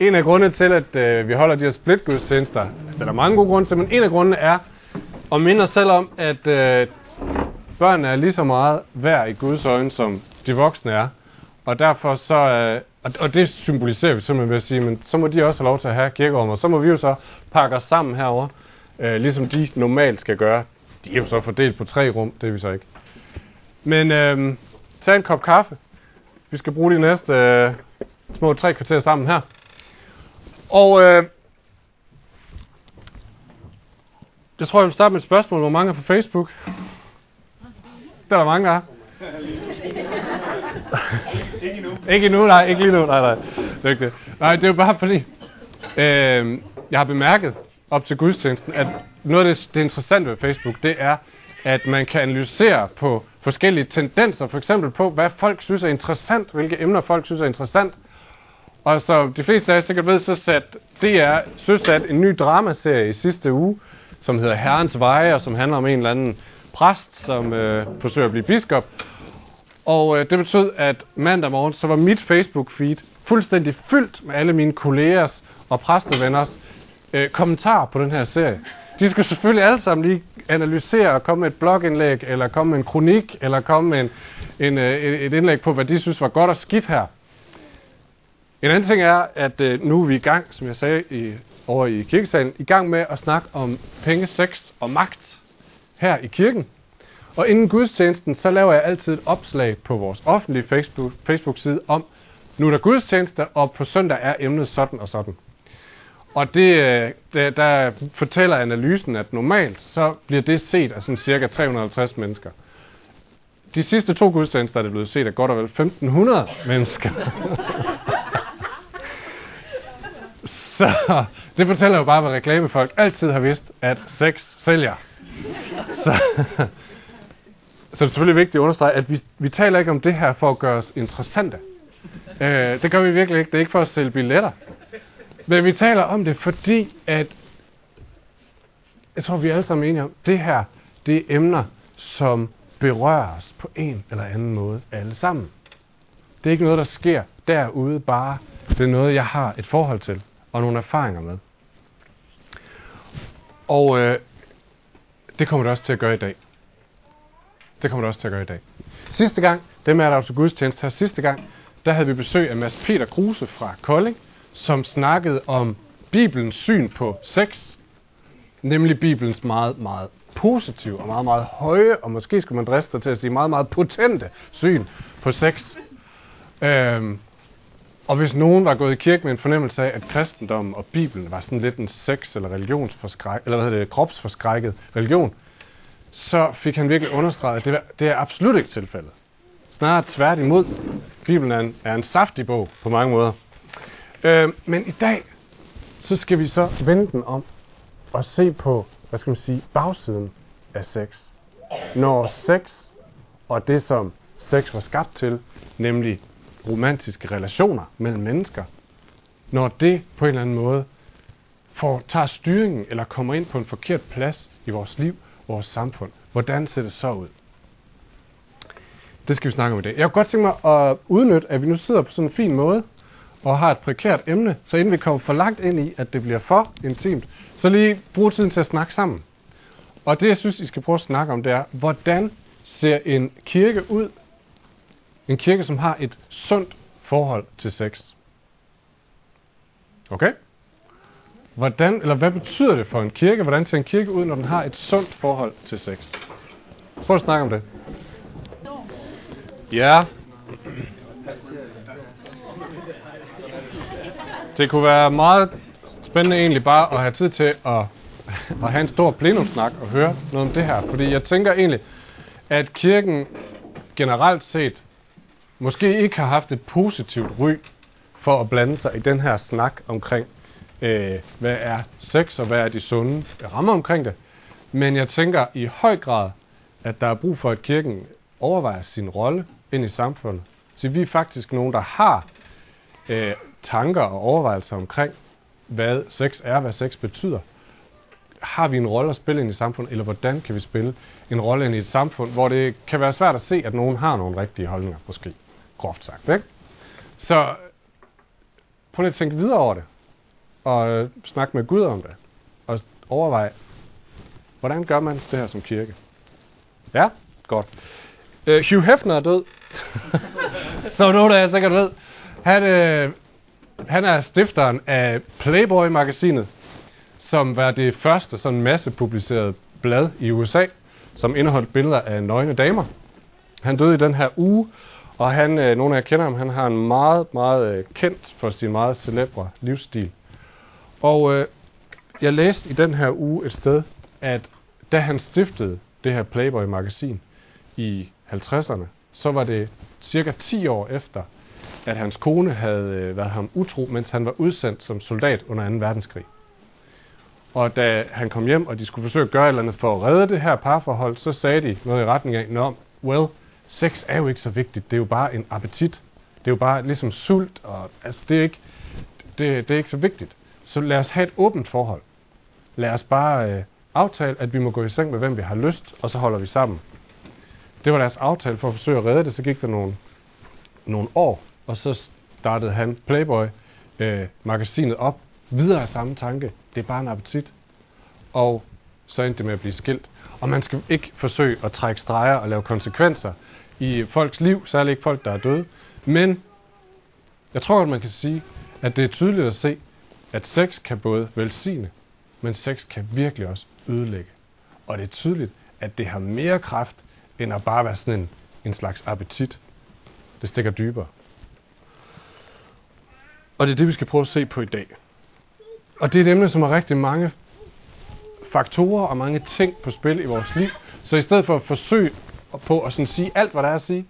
en af grundene til, at øh, vi holder de her splitgudstjenester, der er mange gode grunde til, men en af grundene er at minde os selv om, at øh, børn er lige så meget værd i Guds øjne, som de voksne er. Og derfor så, øh, og, og det symboliserer vi simpelthen ved at sige, men så må de også have lov til at have kirkerummet, og så må vi jo så pakke os sammen herover, øh, ligesom de normalt skal gøre. De er jo så fordelt på tre rum, det er vi så ikke. Men øh, tag en kop kaffe. Vi skal bruge de næste øh, små tre kvarter sammen her. Og øh, jeg tror, jeg vil starte med et spørgsmål. Hvor mange er på Facebook? Det er der mange, der er. ikke endnu. ikke endnu, nej. Ikke lige nu, nej, nej. Det er. Nej, det er jo bare fordi, øh, jeg har bemærket op til gudstjenesten, at noget af det, det interessante ved Facebook, det er, at man kan analysere på forskellige tendenser, for eksempel på, hvad folk synes er interessant, hvilke emner folk synes er interessant. Og så de fleste af jer sikkert ved, så sat DR søsat en ny dramaserie i sidste uge, som hedder Herrens Veje, og som handler om en eller anden præst, som øh, forsøger at blive biskop. Og øh, det betød, at mandag morgen, så var mit Facebook-feed fuldstændig fyldt med alle mine kollegers og præstevenners øh, kommentarer på den her serie. De skulle selvfølgelig alle sammen lige analysere og komme med et blogindlæg, eller komme med en kronik, eller komme med en, en, øh, et indlæg på, hvad de synes var godt og skidt her. En anden ting er, at øh, nu er vi i gang, som jeg sagde i, over i kirkesalen, i gang med at snakke om penge, sex og magt her i kirken. Og inden gudstjenesten, så laver jeg altid et opslag på vores offentlige Facebook, Facebook-side om, nu er der gudstjeneste, og på søndag er emnet sådan og sådan. Og det, øh, der, der fortæller analysen, at normalt så bliver det set af sådan cirka 350 mennesker. De sidste to gudstjenester er det blevet set af godt og vel 1500 mennesker. så det fortæller jo bare, hvad reklamefolk altid har vidst, at sex sælger. Så, så det er selvfølgelig vigtigt at understrege, at vi, vi taler ikke om det her for at gøre os interessante. Øh, det gør vi virkelig ikke. Det er ikke for at sælge billetter. Men vi taler om det, fordi at jeg tror, vi er alle sammen enige om, det her, det er emner, som berører os på en eller anden måde alle sammen. Det er ikke noget, der sker derude bare. Det er noget, jeg har et forhold til og nogle erfaringer med. Og øh, det kommer det også til at gøre i dag. Det kommer det også til at gøre i dag. Sidste gang, dem er der også gudstjeneste her, sidste gang, der havde vi besøg af Mads Peter Kruse fra Kolding, som snakkede om Bibelens syn på sex, nemlig Bibelens meget, meget positive og meget, meget høje, og måske skulle man driste sig til at sige meget, meget potente syn på sex. Øhm, og hvis nogen var gået i kirke med en fornemmelse af, at kristendommen og Bibelen var sådan lidt en sex- eller religionsforskræk, eller hvad hedder det, kropsforskrækket religion, så fik han virkelig understreget, at det, det er absolut ikke tilfældet. Snarere tværtimod. Bibelen er en, er en saftig bog på mange måder. Øh, men i dag, så skal vi så vende den om og se på, hvad skal man sige, bagsiden af sex. Når sex og det, som sex var skabt til, nemlig romantiske relationer mellem mennesker, når det på en eller anden måde får, tager styringen eller kommer ind på en forkert plads i vores liv, vores samfund, hvordan ser det så ud? Det skal vi snakke om i dag. Jeg kunne godt tænke mig at udnytte, at vi nu sidder på sådan en fin måde, og har et prekært emne, så inden vi kommer for langt ind i, at det bliver for intimt, så lige brug tiden til at snakke sammen. Og det, jeg synes, I skal prøve at snakke om, det er, hvordan ser en kirke ud? En kirke, som har et sundt forhold til sex. Okay? Hvordan, eller hvad betyder det for en kirke? Hvordan ser en kirke ud, når den har et sundt forhold til sex? Prøv at snakke om det. Ja. Det kunne være meget spændende egentlig bare at have tid til at, at have en stor plenumsnak og høre noget om det her. Fordi jeg tænker egentlig, at kirken generelt set måske ikke har haft et positivt ry for at blande sig i den her snak omkring, øh, hvad er sex og hvad er de sunde rammer omkring det. Men jeg tænker i høj grad, at der er brug for, at kirken overvejer sin rolle ind i samfundet. Så vi er faktisk nogen, der har øh, tanker og overvejelser omkring, hvad sex er, hvad sex betyder. Har vi en rolle at spille ind i samfundet, eller hvordan kan vi spille en rolle ind i et samfund, hvor det kan være svært at se, at nogen har nogle rigtige holdninger, måske groft sagt. Ikke? Så prøv lige at tænke videre over det. Og øh, snakke med Gud om det. Og overvej, hvordan gør man det her som kirke? Ja, godt. Øh, Hugh Hefner er død. Så nogen af jer sikkert ved. Han, øh, han er stifteren af Playboy-magasinet, som var det første sådan massepublicerede blad i USA, som indeholdt billeder af nøgne damer. Han døde i den her uge, og han, øh, nogle af jer kender ham, han har en meget, meget øh, kendt for sin meget celebre livsstil. Og øh, jeg læste i den her uge et sted, at da han stiftede det her Playboy-magasin i 50'erne, så var det cirka 10 år efter, at hans kone havde øh, været ham utro, mens han var udsendt som soldat under 2. verdenskrig. Og da han kom hjem, og de skulle forsøge at gøre et eller andet for at redde det her parforhold, så sagde de noget i retning af, Nå, well, sex er jo ikke så vigtigt, det er jo bare en appetit. Det er jo bare ligesom sult, og altså, det, er ikke, det, det er ikke så vigtigt. Så lad os have et åbent forhold. Lad os bare øh, aftale, at vi må gå i seng med, hvem vi har lyst, og så holder vi sammen. Det var deres aftale for at forsøge at redde det, så gik der nogle, nogle år, og så startede han Playboy-magasinet øh, op, videre af samme tanke. Det er bare en appetit. Og så endte det med at blive skilt. Og man skal ikke forsøge at trække streger og lave konsekvenser i folks liv, særligt ikke folk, der er døde. Men jeg tror, at man kan sige, at det er tydeligt at se, at sex kan både velsigne, men sex kan virkelig også ødelægge. Og det er tydeligt, at det har mere kraft, end at bare være sådan en, en slags appetit. Det stikker dybere. Og det er det, vi skal prøve at se på i dag. Og det er et emne, som har rigtig mange faktorer og mange ting på spil i vores liv. Så i stedet for at forsøge på at sådan sige alt, hvad der er at sige,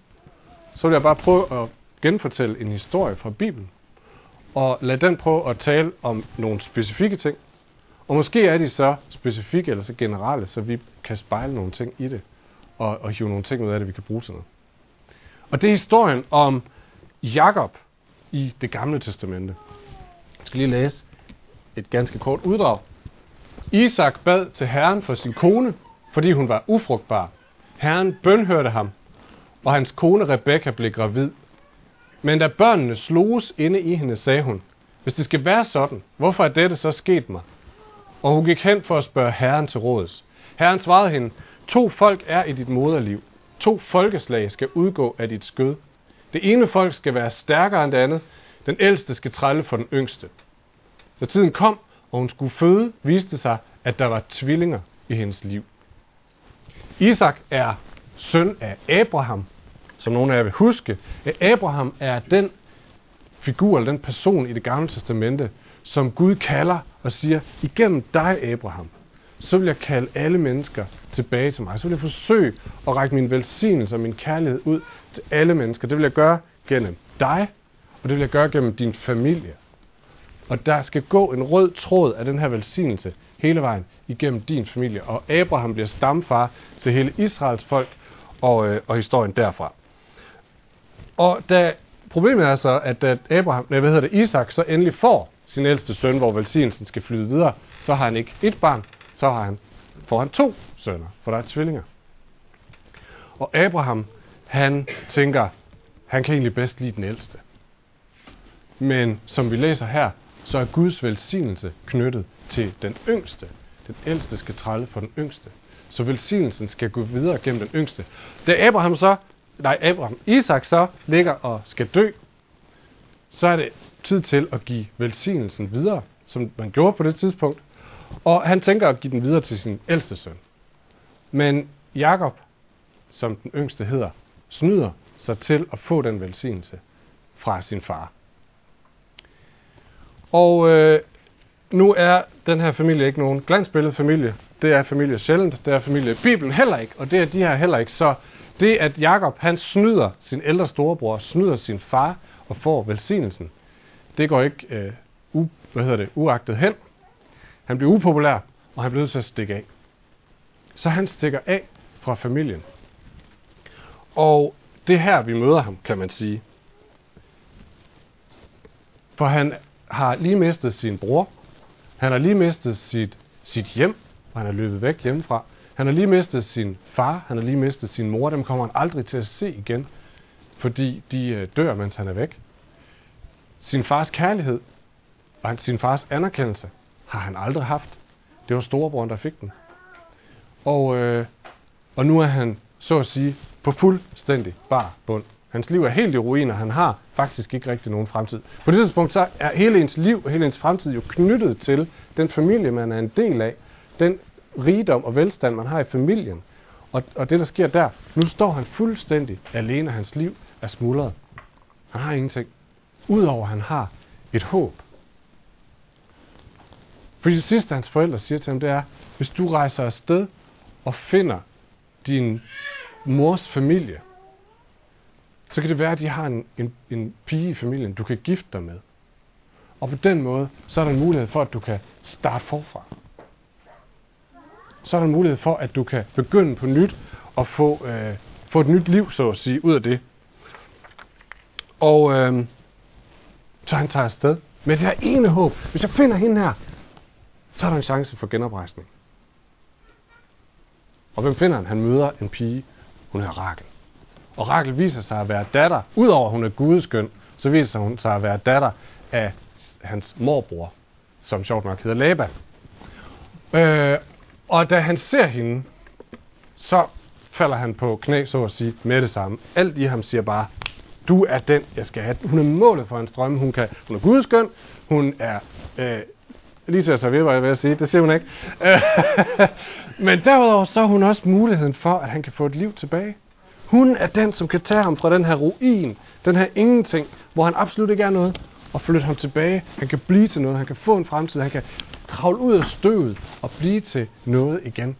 så vil jeg bare prøve at genfortælle en historie fra Bibelen. Og lad den prøve at tale om nogle specifikke ting. Og måske er de så specifikke eller så generelle, så vi kan spejle nogle ting i det. Og, og hive nogle ting ud af det, vi kan bruge til noget. Og det er historien om Jakob i det gamle testamente. Jeg skal lige læse et ganske kort uddrag. Isak bad til Herren for sin kone, fordi hun var ufrugtbar. Herren bønhørte ham, og hans kone Rebekka blev gravid. Men da børnene sloges inde i hende, sagde hun, hvis det skal være sådan, hvorfor er dette så sket mig? Og hun gik hen for at spørge Herren til råds. Herren svarede hende, to folk er i dit moderliv. To folkeslag skal udgå af dit skød. Det ene folk skal være stærkere end det andet. Den ældste skal trælle for den yngste. Da tiden kom, og hun skulle føde, viste sig, at der var tvillinger i hendes liv. Isak er søn af Abraham, som nogle af jer vil huske. Abraham er den figur, eller den person i det gamle testamente, som Gud kalder og siger, igennem dig, Abraham, så vil jeg kalde alle mennesker tilbage til mig. Så vil jeg forsøge at række min velsignelse og min kærlighed ud til alle mennesker. Det vil jeg gøre gennem dig, og det vil jeg gøre gennem din familie. Og der skal gå en rød tråd af den her velsignelse hele vejen igennem din familie. Og Abraham bliver stamfar til hele Israels folk og, øh, og historien derfra. Og da problemet er så, at da Abraham, nej, hvad hedder det, Isak så endelig får sin ældste søn, hvor velsignelsen skal flyde videre, så har han ikke et barn, så har han, får han to sønner, for der er tvillinger. Og Abraham, han tænker, han kan egentlig bedst lide den ældste. Men som vi læser her, så er Guds velsignelse knyttet til den yngste. Den ældste skal trælle for den yngste. Så velsignelsen skal gå videre gennem den yngste. Da Abraham så, nej, Abraham, Isak så ligger og skal dø, så er det tid til at give velsignelsen videre, som man gjorde på det tidspunkt. Og han tænker at give den videre til sin ældste søn. Men Jakob, som den yngste hedder, snyder sig til at få den velsignelse fra sin far. Og øh, nu er den her familie ikke nogen glansbillede familie. Det er familie sjældent. Det er familie Bibelen heller ikke. Og det er de her heller ikke. Så det, at Jakob han snyder sin ældre storebror, snyder sin far og får velsignelsen, det går ikke øh, u, hvad hedder det, uagtet hen. Han bliver upopulær, og han bliver nødt til at stikke af. Så han stikker af fra familien. Og det er her, vi møder ham, kan man sige. For han har lige mistet sin bror. Han har lige mistet sit, sit hjem, og han er løbet væk hjemmefra. Han har lige mistet sin far, han har lige mistet sin mor. Dem kommer han aldrig til at se igen, fordi de øh, dør, mens han er væk. Sin fars kærlighed Og sin fars anerkendelse har han aldrig haft. Det var storebroren, der fik den. Og, øh, og nu er han, så at sige, på fuldstændig bar bund. Hans liv er helt i ruiner. Han har faktisk ikke rigtig nogen fremtid. På det tidspunkt så er hele ens liv og hele ens fremtid jo knyttet til den familie, man er en del af. Den rigdom og velstand, man har i familien. Og, og det, der sker der, nu står han fuldstændig alene, hans liv er smuldret. Han har ingenting. Udover at han har et håb. Fordi det sidste, hans forældre siger til ham, det er, hvis du rejser afsted og finder din mors familie, så kan det være, at de har en, en, en pige i familien, du kan gifte dig med. Og på den måde, så er der en mulighed for, at du kan starte forfra. Så er der en mulighed for, at du kan begynde på nyt og få, øh, få et nyt liv, så at sige, ud af det. Og øh, så han tager afsted med det her ene håb. Hvis jeg finder hende her, så er der en chance for genoprejsning. Og hvem finder han? Han møder en pige. Hun hedder Rakel. Og Rakel viser sig at være datter, udover at hun er gudeskøn, så viser hun sig at være datter af hans morbror, som sjovt nok hedder Laban. Øh, og da han ser hende, så falder han på knæ, så at sige, med det samme. Alt i ham siger bare, du er den, jeg skal have. Hun er målet for hans drømme. Hun, kan, hun er gudskøn. Hun er øh, lige til at servere, hvad jeg vil sige. Det siger hun ikke. Men derudover så er hun også muligheden for, at han kan få et liv tilbage. Hun er den, som kan tage ham fra den her ruin, den her ingenting, hvor han absolut ikke er noget, og flytte ham tilbage. Han kan blive til noget, han kan få en fremtid, han kan kravle ud af støvet og blive til noget igen.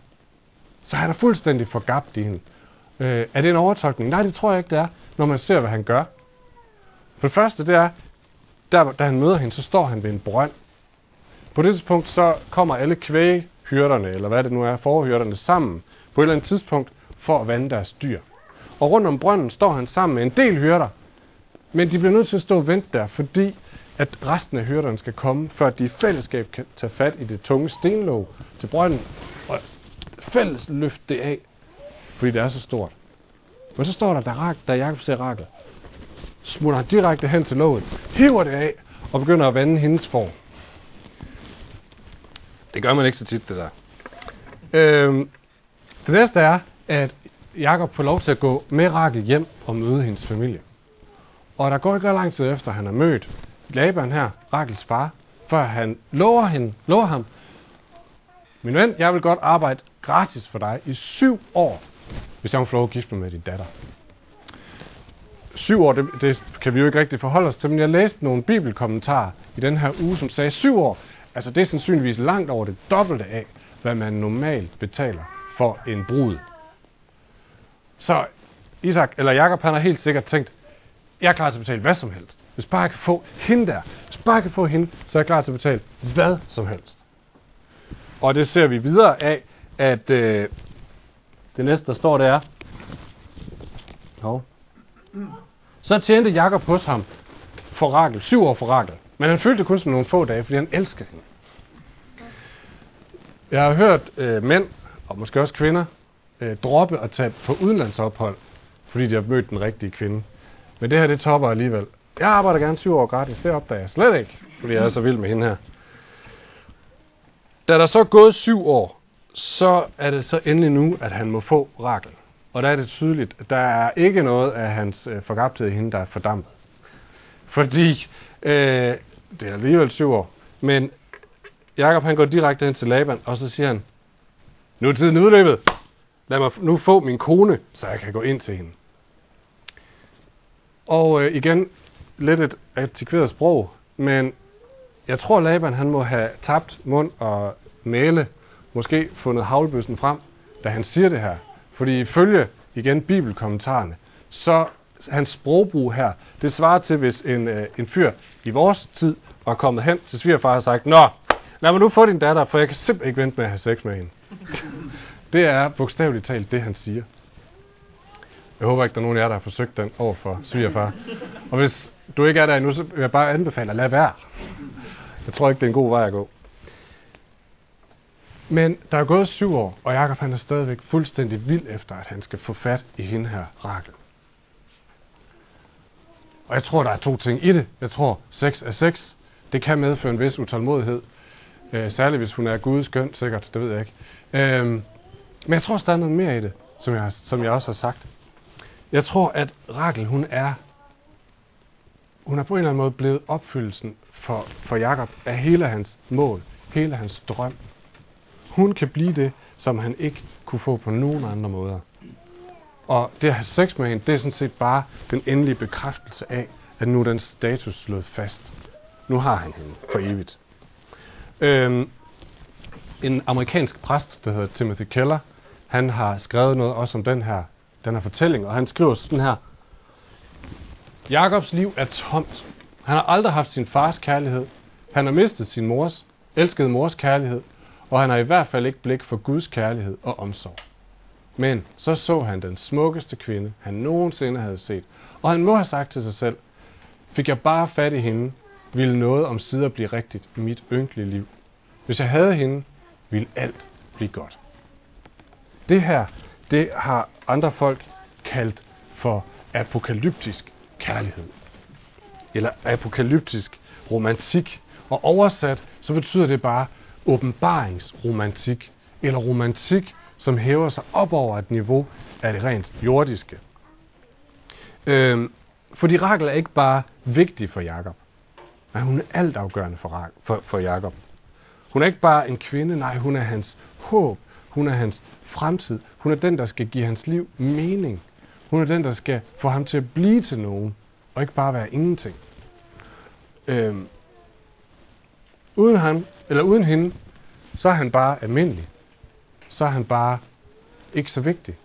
Så han er fuldstændig forgabt i hende. Øh, er det en overtolkning? Nej, det tror jeg ikke, det er, når man ser, hvad han gør. For det første, det er, der, da han møder hende, så står han ved en brønd. På det tidspunkt, så kommer alle kvæghyrderne, eller hvad det nu er, forhyrderne sammen på et eller andet tidspunkt for at vande deres dyr. Og rundt om brønden står han sammen med en del hyrder. Men de bliver nødt til at stå og vente der, fordi at resten af hyrderne skal komme, før de i fællesskab kan tage fat i det tunge stenlåg til brønden og fælles løfte det af, fordi det er så stort. Men så står der, da, da Jacob ser Rakel, smutter han direkte hen til låget, hiver det af og begynder at vande hendes form. Det gør man ikke så tit, det der. Øhm, det næste er, at Jakob får lov til at gå med Rakel hjem og møde hendes familie. Og der går ikke lang tid efter, han har mødt Laban her, Rakels far, før han lover, hende, lover ham, min ven, jeg vil godt arbejde gratis for dig i syv år, hvis jeg må få lov at gifte mig med din datter. Syv år, det, det kan vi jo ikke rigtig forholde os til, men jeg læste nogle bibelkommentarer i den her uge, som sagde syv år. Altså det er sandsynligvis langt over det dobbelte af, hvad man normalt betaler for en brud. Så Isak, eller Jakob, han har helt sikkert tænkt, jeg er klar til at betale hvad som helst. Hvis bare jeg kan få hende der, hvis bare jeg kan få hende, så er jeg klar til at betale hvad som helst. Og det ser vi videre af, at øh, det næste, der står, det er, Hov. så tjente Jakob hos ham for Rakel, syv år for Rakel. Men han følte det kun som nogle få dage, fordi han elskede hende. Jeg har hørt øh, mænd, og måske også kvinder, øh, droppe at tage på udenlandsophold, fordi de har mødt den rigtige kvinde. Men det her, det topper alligevel. Jeg arbejder gerne syv år gratis, det opdager jeg slet ikke, fordi jeg er så vild med hende her. Da der så er gået syv år, så er det så endelig nu, at han må få Rakel. Og der er det tydeligt, at der er ikke noget af hans øh, forgabthed i hende, der er fordampet. Fordi øh, det er alligevel syv år. Men Jakob han går direkte hen til Laban, og så siger han, nu er tiden udløbet. Lad mig nu få min kone, så jeg kan gå ind til hende. Og øh, igen, lidt et antikveret sprog, men jeg tror, Laban han må have tabt mund og male, måske fundet havlbøssen frem, da han siger det her. Fordi ifølge, igen, bibelkommentarerne, så hans sprogbrug her, det svarer til, hvis en, øh, en fyr i vores tid var kommet hen til svigerfar og sagt, Nå, lad mig nu få din datter, for jeg kan simpelthen ikke vente med at have sex med hende det er bogstaveligt talt det, han siger. Jeg håber ikke, der er nogen af jer, der har forsøgt den over for svigerfar. Og hvis du ikke er der endnu, så vil jeg bare anbefale at lade være. Jeg tror ikke, det er en god vej at gå. Men der er gået syv år, og Jakob han er stadigvæk fuldstændig vild efter, at han skal få fat i hende her, Rakel. Og jeg tror, der er to ting i det. Jeg tror, sex er sex. det kan medføre en vis utålmodighed. Øh, særligt hvis hun er gudskøn, sikkert, det ved jeg ikke. Øh, men jeg tror også, der er noget mere i det, som jeg, som jeg også har sagt. Jeg tror, at Rakel, hun er, hun er på en eller anden måde blevet opfyldelsen for, for Jakob af hele hans mål, hele hans drøm. Hun kan blive det, som han ikke kunne få på nogen andre måder. Og det at have sex med hende, det er sådan set bare den endelige bekræftelse af, at nu er den status slået fast. Nu har han hende for evigt. Øhm, en amerikansk præst, der hedder Timothy Keller, han har skrevet noget også om den her, den her fortælling, og han skriver sådan her. Jakobs liv er tomt. Han har aldrig haft sin fars kærlighed. Han har mistet sin mors, elskede mors kærlighed, og han har i hvert fald ikke blik for Guds kærlighed og omsorg. Men så så han den smukkeste kvinde, han nogensinde havde set, og han må have sagt til sig selv, fik jeg bare fat i hende, ville noget om sider blive rigtigt i mit ynkelige liv. Hvis jeg havde hende, ville alt blive godt. Det her, det har andre folk kaldt for apokalyptisk kærlighed. Eller apokalyptisk romantik. Og oversat, så betyder det bare åbenbaringsromantik. Eller romantik, som hæver sig op over et niveau af det rent jordiske. Øhm, fordi Rakel er ikke bare vigtig for Jakob. men hun er altafgørende for, for, for Jakob. Hun er ikke bare en kvinde, nej, hun er hans håb. Hun er hans fremtid. Hun er den, der skal give hans liv mening. Hun er den, der skal få ham til at blive til nogen, og ikke bare være ingenting. Øhm, uden, ham, eller uden hende, så er han bare almindelig. Så er han bare ikke så vigtig.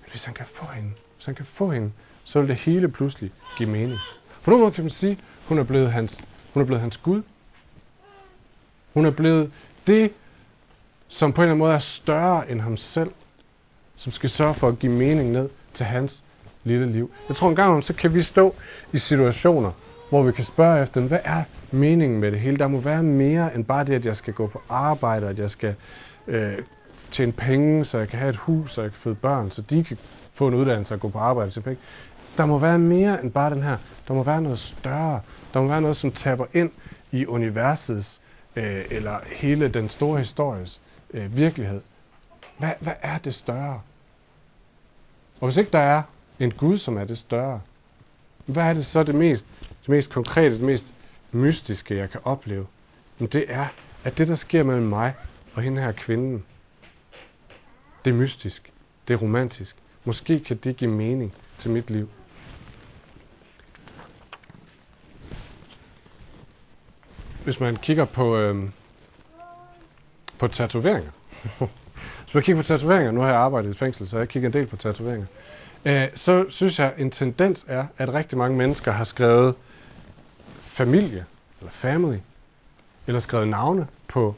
Men hvis han kan få hende, hvis han kan få hende, så vil det hele pludselig give mening. På nogen måde kan man sige, hun er blevet hans, hun er blevet hans Gud. Hun er blevet det, som på en eller anden måde er større end ham selv, som skal sørge for at give mening ned til hans lille liv. Jeg tror en gang om, så kan vi stå i situationer, hvor vi kan spørge efter, hvad er meningen med det hele? Der må være mere end bare det, at jeg skal gå på arbejde, at jeg skal øh, tjene penge, så jeg kan have et hus, så jeg kan føde børn, så de kan få en uddannelse og gå på arbejde til penge. Der må være mere end bare den her. Der må være noget større. Der må være noget, som taber ind i universets øh, eller hele den store histories øh, virkelighed. Hvad, hvad er det større? Og hvis ikke der er en Gud, som er det større, hvad er det så det mest, det mest konkrete, det mest mystiske, jeg kan opleve? Men det er, at det, der sker mellem mig og hende her kvinden, det er mystisk. Det er romantisk. Måske kan det give mening til mit liv. Hvis man kigger på, øh, på tatoveringer. Hvis man kigger på tatoveringer, nu har jeg arbejdet i fængsel, så jeg kigger en del på tatoveringer. Øh, så synes jeg, en tendens er, at rigtig mange mennesker har skrevet familie, eller family, eller skrevet navne på,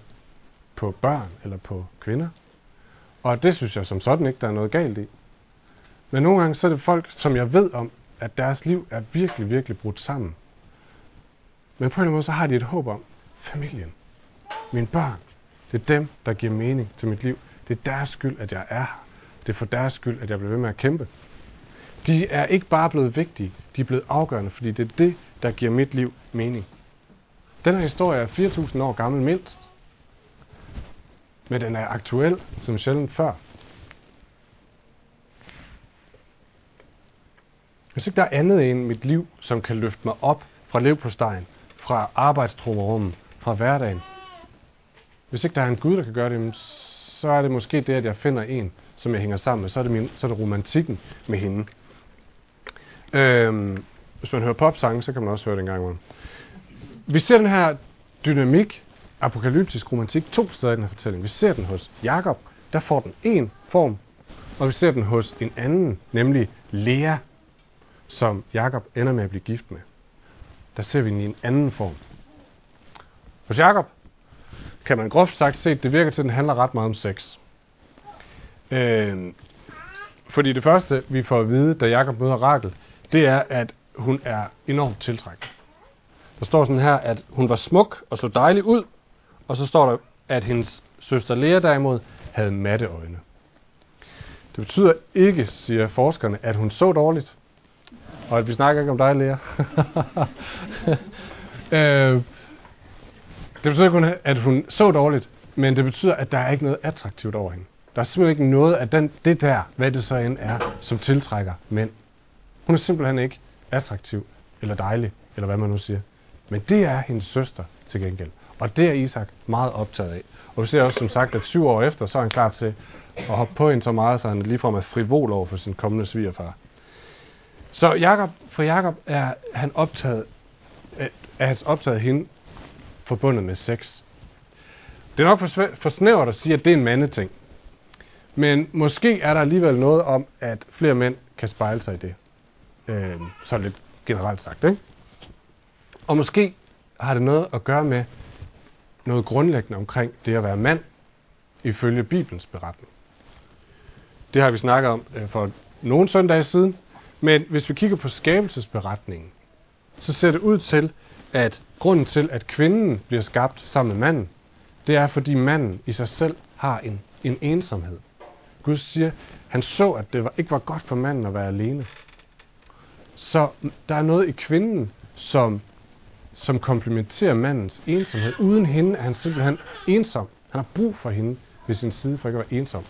på børn, eller på kvinder. Og det synes jeg som sådan ikke, der er noget galt i. Men nogle gange så er det folk, som jeg ved om, at deres liv er virkelig, virkelig brudt sammen. Men på en eller anden måde, så har de et håb om familien. Mine børn. Det er dem, der giver mening til mit liv. Det er deres skyld, at jeg er her. Det er for deres skyld, at jeg bliver ved med at kæmpe. De er ikke bare blevet vigtige, de er blevet afgørende, fordi det er det, der giver mit liv mening. Den her historie er 4.000 år gammel mindst. Men den er aktuel som sjældent før. Hvis ikke der er andet end mit liv, som kan løfte mig op fra levpostejen, fra arbejdstrummerummet, fra hverdagen. Hvis ikke der er en Gud, der kan gøre det, så er det måske det, at jeg finder en, som jeg hænger sammen med. Så er det, min, så er det romantikken med hende. Øhm, hvis man hører popsange, så kan man også høre det en gang imellem. Vi ser den her dynamik, apokalyptisk romantik, to steder i den her fortælling. Vi ser den hos Jakob, der får den en form, og vi ser den hos en anden, nemlig Lea, som Jakob ender med at blive gift med. Der ser vi den i en anden form. Hos Jakob kan man groft sagt se, at det virker til, at den handler ret meget om sex. Øh, fordi det første, vi får at vide, da Jakob møder Rakel, det er, at hun er enormt tiltrækket. Der står sådan her, at hun var smuk og så dejlig ud, og så står der, at hendes søster Lea derimod havde matte øjne. Det betyder ikke, siger forskerne, at hun så dårligt. Og vi snakker ikke om dig, Lea. øh, Det betyder kun, at hun så dårligt, men det betyder, at der er ikke noget attraktivt over hende. Der er simpelthen ikke noget af den, det der, hvad det så end er, som tiltrækker mænd. Hun er simpelthen ikke attraktiv, eller dejlig, eller hvad man nu siger. Men det er hendes søster til gengæld. Og det er Isak meget optaget af. Og vi ser også som sagt, at syv år efter, så er han klar til at hoppe på hende så meget, så han ligefrem er frivol over for sin kommende svigerfar. Så Jakob, for Jakob er han optaget, er hans optaget hende forbundet med sex. Det er nok for, for snævert at sige, at det er en mandeting. Men måske er der alligevel noget om, at flere mænd kan spejle sig i det. Øh, så lidt generelt sagt, ikke? Og måske har det noget at gøre med noget grundlæggende omkring det at være mand, ifølge Bibelens beretning. Det har vi snakket om øh, for nogle søndage siden, men hvis vi kigger på skabelsesberetningen, så ser det ud til, at grunden til, at kvinden bliver skabt sammen med manden, det er, fordi manden i sig selv har en, en ensomhed. Gud siger, han så, at det var, ikke var godt for manden at være alene. Så der er noget i kvinden, som, som komplementerer mandens ensomhed. Uden hende er han simpelthen ensom. Han har brug for hende ved sin side for ikke at være ensom.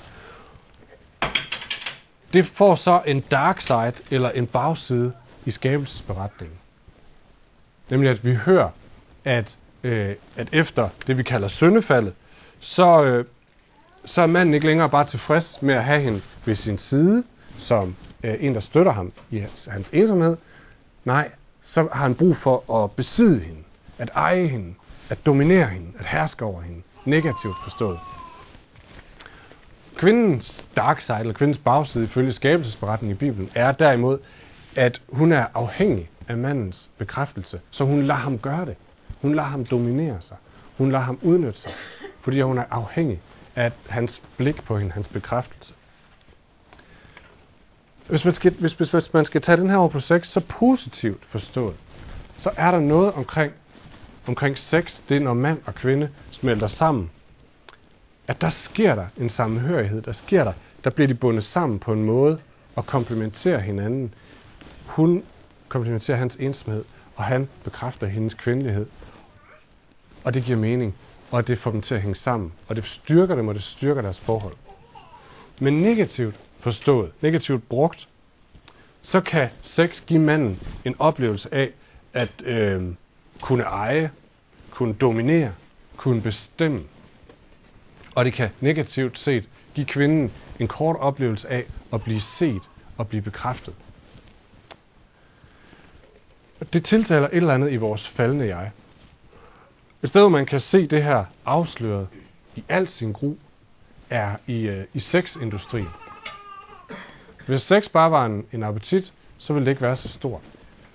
Det får så en dark side, eller en bagside i skabelsesberetningen. Nemlig at vi hører, at, øh, at efter det vi kalder syndefaldet, så, øh, så er manden ikke længere bare tilfreds med at have hende ved sin side, som øh, en, der støtter ham i hans, hans ensomhed. Nej, så har han brug for at besidde hende, at eje hende, at dominere hende, at herske over hende. Negativt forstået. Kvindens dark side, eller kvindens bagside ifølge skabelsesberetningen i Bibelen, er derimod, at hun er afhængig af mandens bekræftelse, så hun lader ham gøre det. Hun lader ham dominere sig. Hun lader ham udnytte sig, fordi hun er afhængig af hans blik på hende, hans bekræftelse. Hvis man skal, hvis, hvis, hvis man skal tage den her over på sex, så positivt forstået, så er der noget omkring, omkring sex, det er når mand og kvinde smelter sammen. At der sker der en sammenhørighed, der sker der, der bliver de bundet sammen på en måde og komplementerer hinanden. Hun komplementerer hans ensomhed, og han bekræfter hendes kvindelighed. Og det giver mening, og det får dem til at hænge sammen. Og det styrker dem, og det styrker deres forhold. Men negativt forstået, negativt brugt, så kan sex give manden en oplevelse af at øh, kunne eje, kunne dominere, kunne bestemme. Og det kan negativt set give kvinden en kort oplevelse af at blive set og blive bekræftet. Det tiltaler et eller andet i vores faldende jeg. Et sted, hvor man kan se det her afsløret i al sin gru, er i, øh, i sexindustrien. Hvis sex bare var en, en appetit, så ville det ikke være så stort.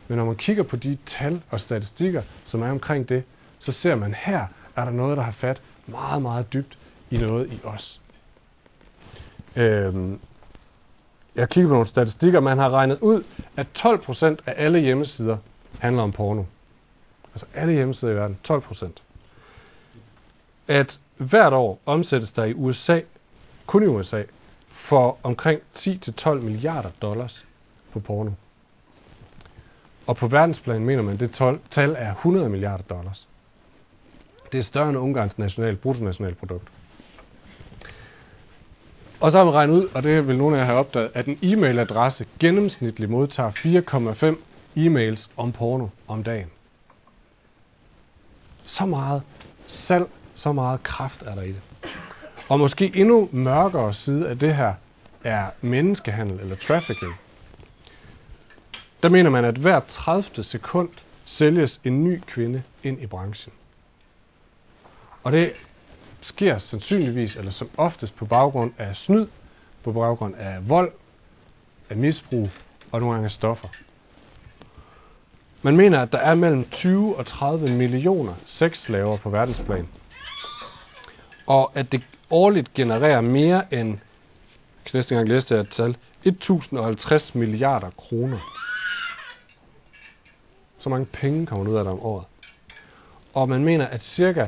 Men når man kigger på de tal og statistikker, som er omkring det, så ser man her, er der noget, der har fat meget, meget dybt i noget i os. Øhm, jeg kigger på nogle statistikker, man har regnet ud, at 12% af alle hjemmesider handler om porno. Altså alle hjemmesider i verden, 12%. At hvert år omsættes der i USA, kun i USA, for omkring 10-12 milliarder dollars på porno. Og på verdensplan mener man, at det 12, tal er 100 milliarder dollars. Det er større end Ungarns national, bruttonationalprodukt. Og så har man regnet ud, og det vil nogle af jer have opdaget, at en e-mailadresse gennemsnitligt modtager 4,5 e-mails om porno om dagen. Så meget salg, så meget kraft er der i det. Og måske endnu mørkere side af det her er menneskehandel eller trafficking. Der mener man, at hver 30. sekund sælges en ny kvinde ind i branchen. Og det sker sandsynligvis, eller som oftest på baggrund af snyd, på baggrund af vold, af misbrug og nogle gange af stoffer. Man mener, at der er mellem 20 og 30 millioner sexslaver på verdensplan. Og at det årligt genererer mere end, jeg kan næste gang læse det et tal, 1050 milliarder kroner. Så mange penge kommer ud af det om året. Og man mener, at cirka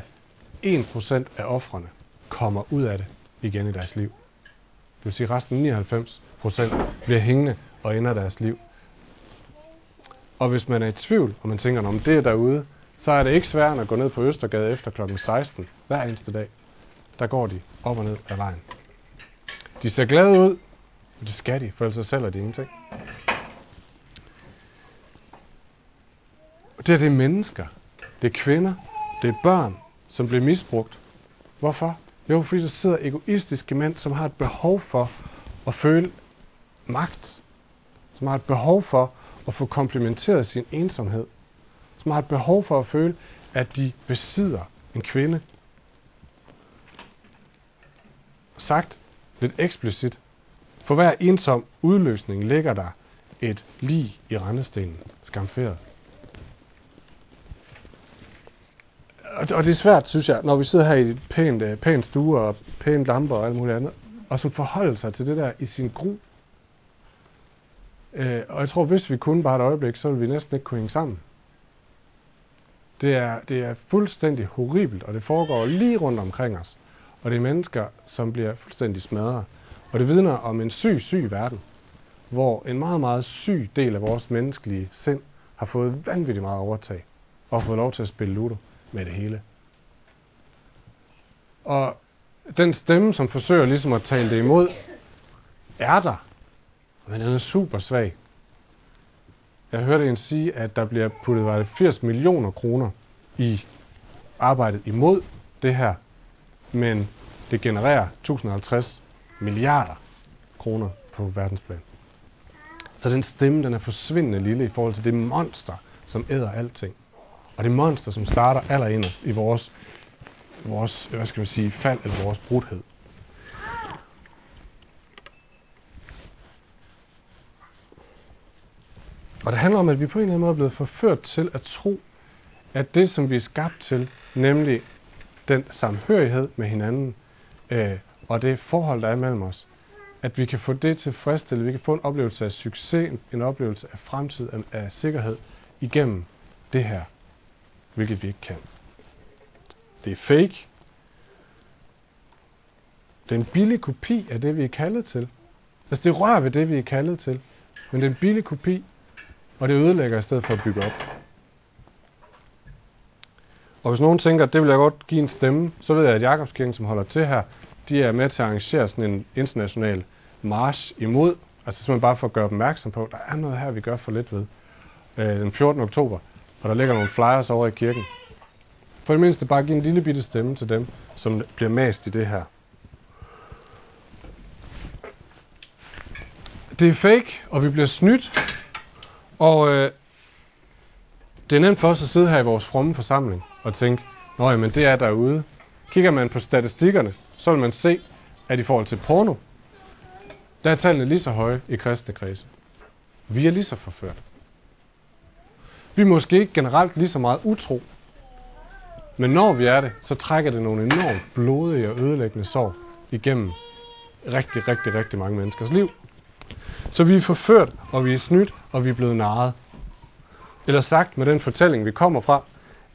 1% af offrene kommer ud af det igen i deres liv. Det vil sige, at resten 99% bliver hængende og ender deres liv. Og hvis man er i tvivl, og man tænker, om det er derude, så er det ikke sværere end at gå ned på Østergade efter kl. 16 hver eneste dag. Der går de op og ned af vejen. De ser glade ud, og det skal de, for ellers sælger de ingenting. Og det er det mennesker, det er kvinder, det er børn, som bliver misbrugt. Hvorfor? Jo, fordi der sidder egoistiske mænd, som har et behov for at føle magt. Som har et behov for at få komplementeret sin ensomhed. Som har et behov for at føle, at de besidder en kvinde. Sagt lidt eksplicit. For hver ensom udløsning ligger der et lig i rendestenen, skamferet. Og, og det er svært, synes jeg, når vi sidder her i et pænt, øh, pænt stue og pænt lamper og alt muligt andet, og så forholde sig til det der i sin gru. Øh, og jeg tror, hvis vi kunne bare et øjeblik, så ville vi næsten ikke kunne hænge sammen. Det er, det er fuldstændig horribelt, og det foregår lige rundt omkring os. Og det er mennesker, som bliver fuldstændig smadret. Og det vidner om en syg, syg verden, hvor en meget, meget syg del af vores menneskelige sind har fået vanvittigt meget overtag og fået lov til at spille Ludo med det hele. Og den stemme, som forsøger ligesom at tale det imod, er der, men den er super svag. Jeg hørte en sige, at der bliver puttet var det 80 millioner kroner i arbejdet imod det her, men det genererer 1050 milliarder kroner på verdensplan. Så den stemme, den er forsvindende lille i forhold til det monster, som æder alting. Og det monster, som starter allerinderst i vores, vores hvad skal man sige, fald eller vores brudhed. Og det handler om, at vi på en eller anden måde er blevet forført til at tro, at det, som vi er skabt til, nemlig den samhørighed med hinanden, øh, og det forhold, der er mellem os, at vi kan få det tilfredsstillet, vi kan få en oplevelse af succes, en oplevelse af fremtid, af, af sikkerhed igennem det her hvilket vi ikke kan. Det er fake. Det er en billig kopi af det, vi er kaldet til. Altså det rører ved det, vi er kaldet til. Men det er en billig kopi, og det ødelægger i stedet for at bygge op. Og hvis nogen tænker, at det vil jeg godt give en stemme, så ved jeg, at Jakobskirken, som holder til her, de er med til at arrangere sådan en international march imod, altså simpelthen bare for at gøre opmærksom på, at der er noget her, vi gør for lidt ved. Øh, den 14. oktober, og der ligger nogle flyers over i kirken. For det mindste bare give en lille bitte stemme til dem, som bliver mast i det her. Det er fake, og vi bliver snydt. Og øh, det er nemt for os at sidde her i vores fromme forsamling og tænke, Nå men det er derude. Kigger man på statistikkerne, så vil man se, at i forhold til porno, der er tallene lige så høje i kristne kredse. Vi er lige så forført. Vi er måske ikke generelt lige så meget utro. Men når vi er det, så trækker det nogle enormt blodige og ødelæggende sår igennem rigtig, rigtig, rigtig mange menneskers liv. Så vi er forført, og vi er snydt, og vi er blevet narret. Eller sagt med den fortælling, vi kommer fra,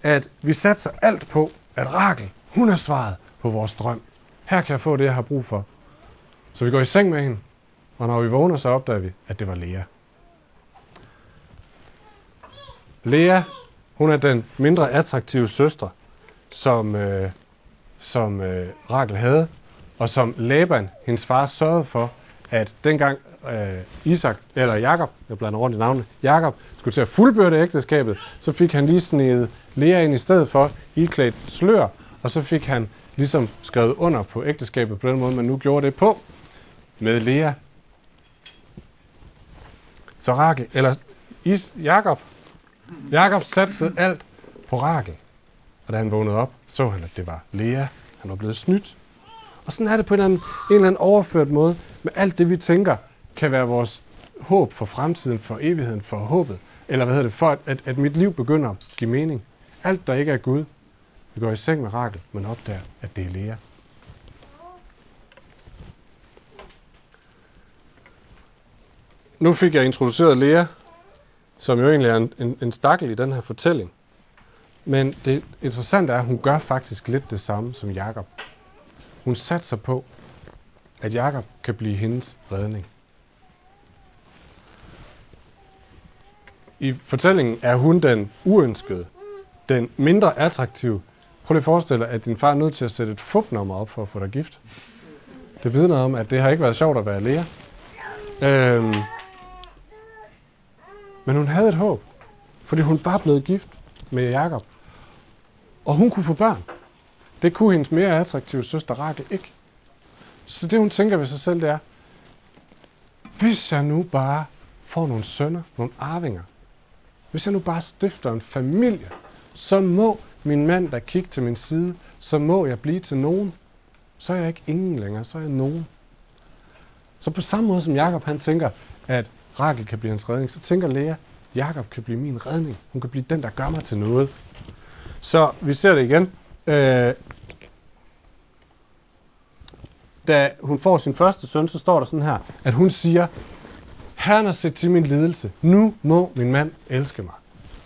at vi satser alt på, at Rakel, hun er svaret på vores drøm. Her kan jeg få det, jeg har brug for. Så vi går i seng med hende, og når vi vågner, så opdager vi, at det var Lea. Lea, hun er den mindre attraktive søster, som, øh, som øh, Rakel havde, og som Laban, hendes far, sørgede for, at dengang øh, Isak, eller Jakob, jeg blander rundt i navnet, Jakob skulle til at fuldbyrde ægteskabet, så fik han lige snedet Lea ind i stedet for, iklædt slør, og så fik han ligesom skrevet under på ægteskabet på den måde, man nu gjorde det på, med Lea. Så Rakel, eller Is, Jakob, Mm. Jakob satte alt på Rakel. Og da han vågnede op, så han, at det var Lea. Han var blevet snydt. Og sådan er det på en eller, anden, en eller anden overført måde med alt det, vi tænker, kan være vores håb for fremtiden, for evigheden, for håbet. Eller hvad hedder det, for at, at, at mit liv begynder at give mening. Alt, der ikke er Gud. Vi går i seng med Rakel, men opdager, at det er Lea. Nu fik jeg introduceret Lea som jo egentlig er en, en, en stakkel i den her fortælling. Men det interessante er, at hun gør faktisk lidt det samme som Jakob. Hun satser på, at Jakob kan blive hendes redning. I fortællingen er hun den uønskede, den mindre attraktive. Prøv lige at forestille dig, at din far er nødt til at sætte et fupnummer op for at få dig gift. Det vidner om, at det har ikke været sjovt at være lærer. Øhm, men hun havde et håb, fordi hun var blevet gift med Jakob. Og hun kunne få børn. Det kunne hendes mere attraktive søster Rakel ikke. Så det hun tænker ved sig selv, det er, hvis jeg nu bare får nogle sønner, nogle arvinger, hvis jeg nu bare stifter en familie, så må min mand, der kigge til min side, så må jeg blive til nogen. Så er jeg ikke ingen længere, så er jeg nogen. Så på samme måde som Jakob han tænker, at Rakel kan blive hans redning, så tænker Lea, Jakob kan blive min redning. Hun kan blive den, der gør mig til noget. Så vi ser det igen. Øh, da hun får sin første søn, så står der sådan her, at hun siger, Herren har set til min lidelse. Nu må min mand elske mig.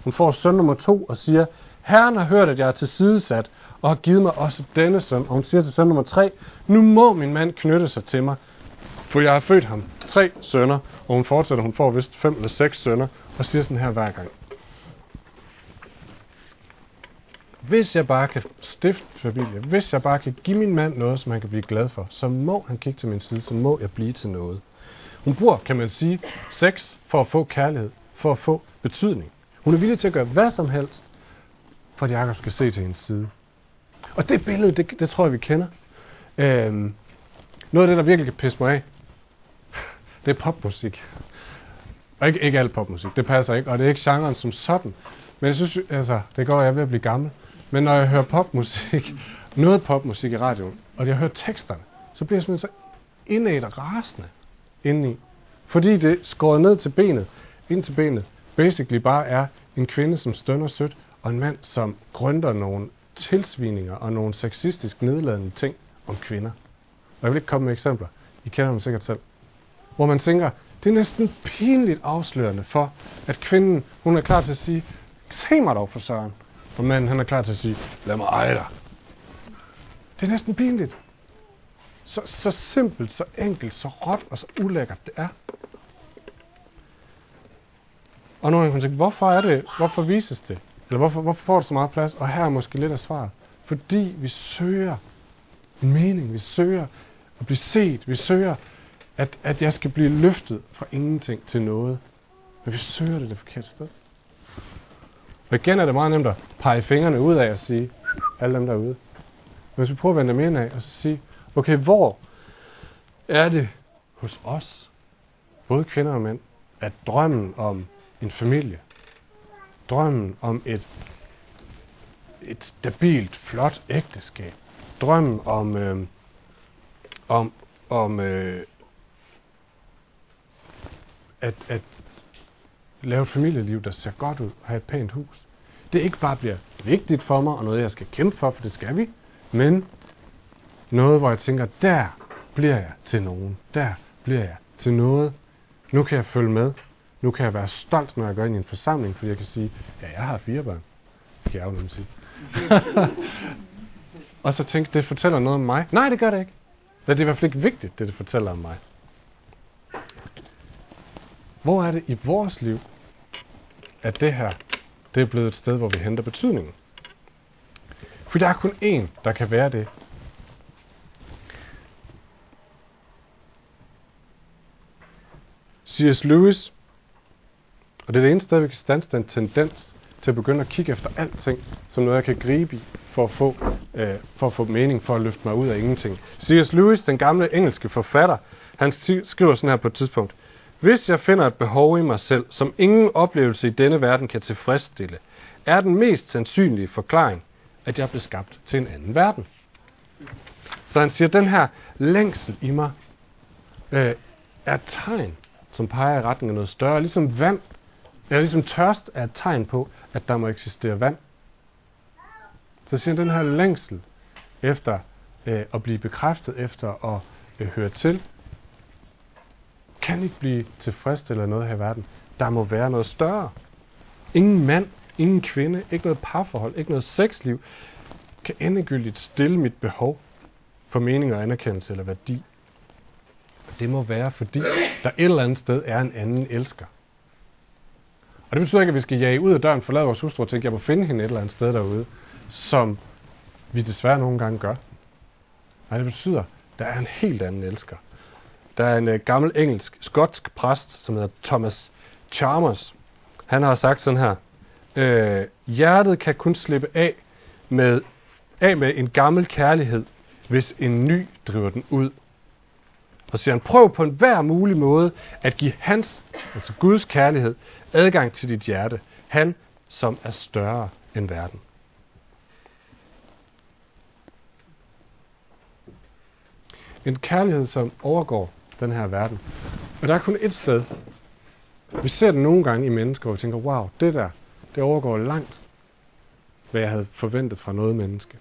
Hun får søn nummer to og siger, Herren har hørt, at jeg er tilsidesat, og har givet mig også denne søn. Og hun siger til søn nummer tre, nu må min mand knytte sig til mig, for jeg har født ham tre sønner. Og hun fortsætter, hun får vist fem eller seks sønner, og siger sådan her hver gang. Hvis jeg bare kan stifte familie, hvis jeg bare kan give min mand noget, som han kan blive glad for, så må han kigge til min side, så må jeg blive til noget. Hun bruger, kan man sige, sex for at få kærlighed, for at få betydning. Hun er villig til at gøre hvad som helst, for at Jacob skal se til hendes side. Og det billede, det, det tror jeg, vi kender. Øhm, noget af det, der virkelig kan pisse mig af, det er popmusik. Og ikke, ikke alt popmusik, det passer ikke, og det er ikke genren som sådan. Men jeg synes, altså, det går, jeg er ved at blive gammel. Men når jeg hører popmusik, noget popmusik i radioen, og jeg hører teksterne, så bliver jeg simpelthen så indad rasende indeni. Fordi det skåret ned til benet, ind til benet, basically bare er en kvinde, som stønner sødt, og en mand, som grønter nogle tilsvininger og nogle sexistisk nedladende ting om kvinder. Og jeg vil ikke komme med eksempler. I kender dem sikkert selv. Hvor man tænker, det er næsten pinligt afslørende for, at kvinden, hun er klar til at sige, se mig dog for søren. Og manden, han er klar til at sige, lad mig eje dig. Det er næsten pinligt. Så, så simpelt, så enkelt, så råt og så ulækkert det er. Og nu kan man tænke, hvorfor er det, hvorfor vises det? Eller hvorfor, hvorfor får det så meget plads? Og her er måske lidt af svaret. Fordi vi søger en mening, vi søger at blive set, vi søger, at, at jeg skal blive løftet fra ingenting til noget. Men vi søger det det forkerte sted. Og igen er det meget nemt at pege fingrene ud af og sige, alle dem derude. Men hvis vi prøver at vende dem ind af og så sige, okay, hvor er det hos os, både kvinder og mænd, at drømmen om en familie, drømmen om et, et stabilt, flot ægteskab, drømmen om, øh, om, om øh, at, at lave et familieliv, der ser godt ud, og have et pænt hus. Det ikke bare bliver vigtigt for mig, og noget jeg skal kæmpe for, for det skal vi, men noget, hvor jeg tænker, der bliver jeg til nogen. Der bliver jeg til noget. Nu kan jeg følge med. Nu kan jeg være stolt, når jeg går ind i en forsamling, fordi jeg kan sige, ja, jeg har fire børn. Det kan jeg jo sige. og så tænke, det fortæller noget om mig. Nej, det gør det ikke. Det er i hvert fald ikke vigtigt, det det fortæller om mig. Hvor er det i vores liv, at det her, det er blevet et sted, hvor vi henter betydningen? For der er kun én, der kan være det. C.S. Lewis, og det er det eneste sted, vi kan stanse den tendens til at begynde at kigge efter alting, som noget, jeg kan gribe i for at få, øh, for at få mening, for at løfte mig ud af ingenting. C.S. Lewis, den gamle engelske forfatter, han skriver sådan her på et tidspunkt. Hvis jeg finder et behov i mig selv, som ingen oplevelse i denne verden kan tilfredsstille, er den mest sandsynlige forklaring, at jeg blev skabt til en anden verden. Så han siger, at den her længsel i mig øh, er et tegn, som peger i retning af noget større. Ligesom vand, eller ligesom tørst er et tegn på, at der må eksistere vand. Så siger han, den her længsel efter øh, at blive bekræftet, efter at øh, høre til, kan ikke blive tilfredsstillet af noget her i verden. Der må være noget større. Ingen mand, ingen kvinde, ikke noget parforhold, ikke noget sexliv, kan endegyldigt stille mit behov for mening og anerkendelse eller værdi. Det må være, fordi der et eller andet sted er en anden elsker. Og Og det betyder ikke, at vi skal jage ud af døren, forlade vores hustru og tænke, at jeg må finde hende et eller andet sted derude, som vi desværre nogle gange gør. Nej, det betyder, at der er en helt anden elsker. Der er en uh, gammel engelsk, skotsk præst, som hedder Thomas Chalmers. Han har sagt sådan her. Øh, hjertet kan kun slippe af med, af med en gammel kærlighed, hvis en ny driver den ud. Og siger han, prøv på en hver mulig måde at give hans, altså Guds kærlighed, adgang til dit hjerte. Han, som er større end verden. En kærlighed, som overgår den her verden. Og der er kun et sted. Vi ser det nogle gange i mennesker, og tænker, wow, det der, det overgår langt, hvad jeg havde forventet fra noget menneske.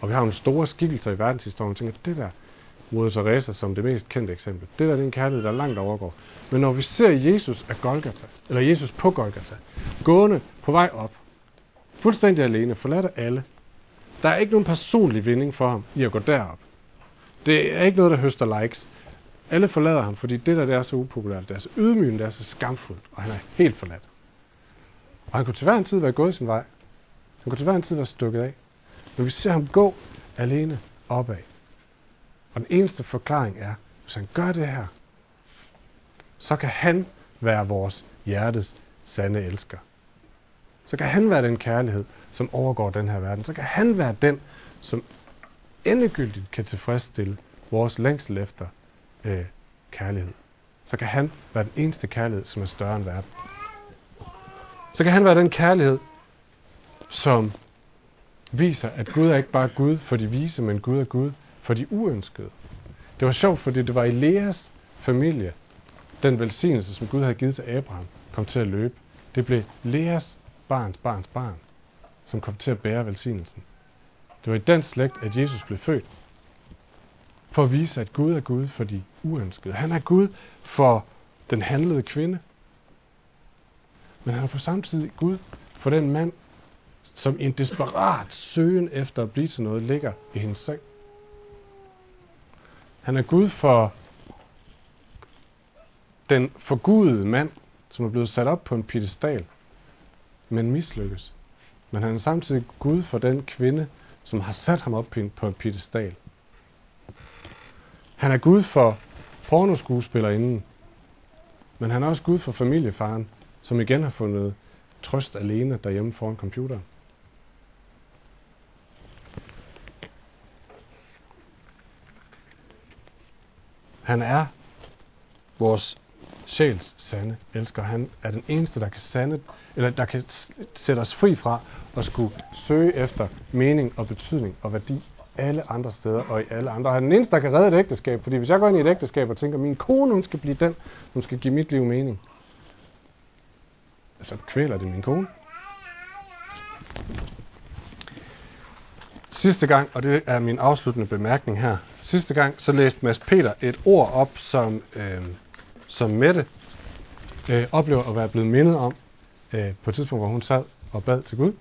Og vi har nogle store skikkelser i verdenshistorien, og tænker, det der, Moder Teresa som det mest kendte eksempel. Det der det er en kærlighed, der langt overgår. Men når vi ser Jesus af Golgata, eller Jesus på Golgata, gående på vej op, fuldstændig alene, forladt af alle, der er ikke nogen personlig vinding for ham i at gå derop. Det er ikke noget, der høster likes. Alle forlader ham, fordi det der det er så upopulært, det er så ydmygende, det er så skamfuldt, og han er helt forladt. Og han kunne til hver en tid være gået sin vej. Han kunne til hver en tid være stukket af. Men vi ser ham gå alene opad. Og den eneste forklaring er, hvis han gør det her, så kan han være vores hjertes sande elsker. Så kan han være den kærlighed, som overgår den her verden. Så kan han være den, som endegyldigt kan tilfredsstille vores længsel efter øh, kærlighed. Så kan han være den eneste kærlighed, som er større end verden. Så kan han være den kærlighed, som viser, at Gud er ikke bare Gud for de vise, men Gud er Gud for de uønskede. Det var sjovt, fordi det var i Leas familie, den velsignelse, som Gud havde givet til Abraham, kom til at løbe. Det blev Leas barns barns barn, som kom til at bære velsignelsen. Det var i den slægt, at Jesus blev født. For at vise, at Gud er Gud for de uønskede. Han er Gud for den handlede kvinde. Men han er på samme tid Gud for den mand, som en desperat søgen efter at blive til noget ligger i hendes seng. Han er Gud for den forgudede mand, som er blevet sat op på en piedestal, men mislykkes. Men han er samtidig Gud for den kvinde, som har sat ham op på en piedestal. Han er Gud for pornoskuespillerinden, men han er også Gud for familiefaren, som igen har fundet trøst alene derhjemme foran computeren. Han er vores sjæls sande elsker. Han er den eneste, der kan sande, eller der kan sætte os fri fra at skulle søge efter mening og betydning og værdi alle andre steder og i alle andre. Han er den eneste, der kan redde et ægteskab, fordi hvis jeg går ind i et ægteskab og tænker, at min kone hun skal blive den, som skal give mit liv mening, så kvæler det min kone. Sidste gang, og det er min afsluttende bemærkning her, sidste gang, så læste Mads Peter et ord op, som, øh, som Mette øh, oplever at være blevet mindet om øh, på et tidspunkt, hvor hun sad og bad til Gud.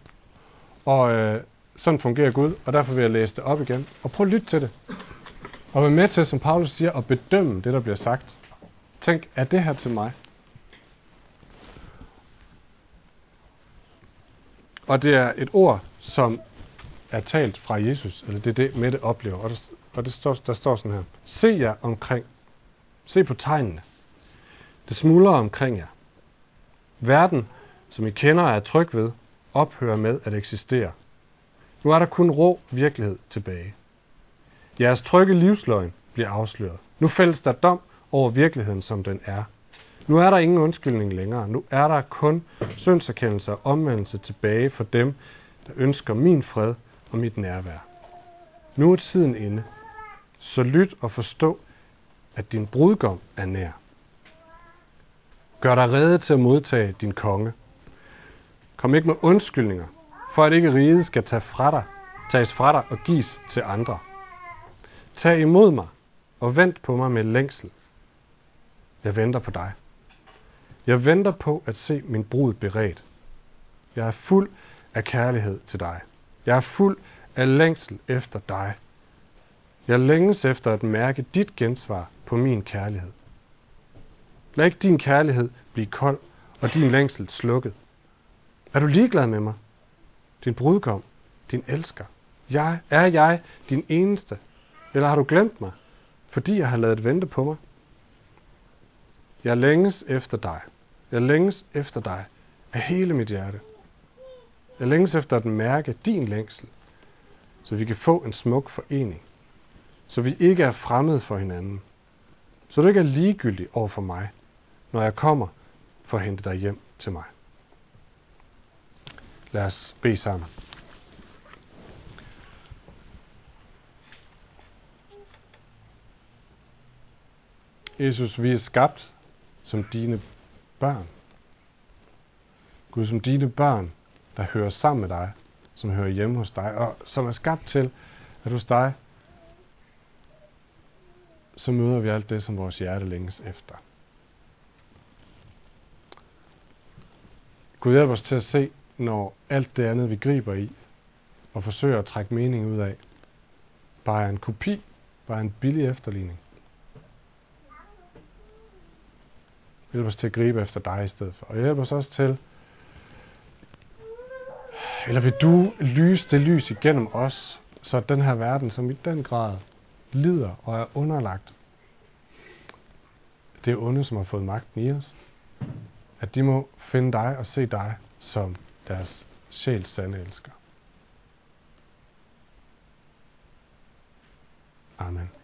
Og øh, sådan fungerer Gud, og derfor vil jeg læse det op igen. Og prøv at lytte til det. Og vær med til, som Paulus siger, at bedømme det, der bliver sagt. Tænk, er det her til mig? Og det er et ord, som er talt fra Jesus, eller det er det, Mette oplever. Og der, og det står, der står sådan her. Se jer omkring. Se på tegnene. Det smuldrer omkring jer. Verden, som I kender og er tryg ved, ophører med at eksistere. Nu er der kun rå virkelighed tilbage. Jeres trygge livsløgn bliver afsløret. Nu fældes der dom over virkeligheden, som den er. Nu er der ingen undskyldning længere. Nu er der kun syndserkendelse og omvendelse tilbage for dem, der ønsker min fred og mit nærvær. Nu er tiden inde. Så lyt og forstå, at din brudgom er nær. Gør dig rede til at modtage din konge. Kom ikke med undskyldninger, for at ikke riget skal tage fra dig, tages fra dig og gives til andre. Tag imod mig og vent på mig med længsel. Jeg venter på dig. Jeg venter på at se min brud beredt. Jeg er fuld af kærlighed til dig. Jeg er fuld af længsel efter dig. Jeg længes efter at mærke dit gensvar på min kærlighed. Lad ikke din kærlighed blive kold og din længsel slukket? Er du ligeglad med mig? Din brudgom, din elsker. Jeg, er jeg din eneste? Eller har du glemt mig, fordi jeg har lavet vente på mig? Jeg længes efter dig. Jeg længes efter dig af hele mit hjerte. Jeg længes efter at mærke din længsel, så vi kan få en smuk forening. Så vi ikke er fremmede for hinanden. Så du ikke er ligegyldig over for mig, når jeg kommer for at hente dig hjem til mig. Lad os bede sammen. Jesus, vi er skabt som dine børn. Gud, som dine børn, der hører sammen med dig, som hører hjemme hos dig, og som er skabt til, at hos dig, så møder vi alt det, som vores hjerte længes efter. Gud hjælp os til at se, når alt det andet, vi griber i, og forsøger at trække mening ud af, bare er en kopi, bare en billig efterligning. Hjælp os til at gribe efter dig i stedet for. Og hjælp os også til, eller vil du lyse det lys igennem os, så den her verden, som i den grad lider og er underlagt det onde, som har fået magten i os, at de må finde dig og se dig som deres sjæls sande elsker. Amen.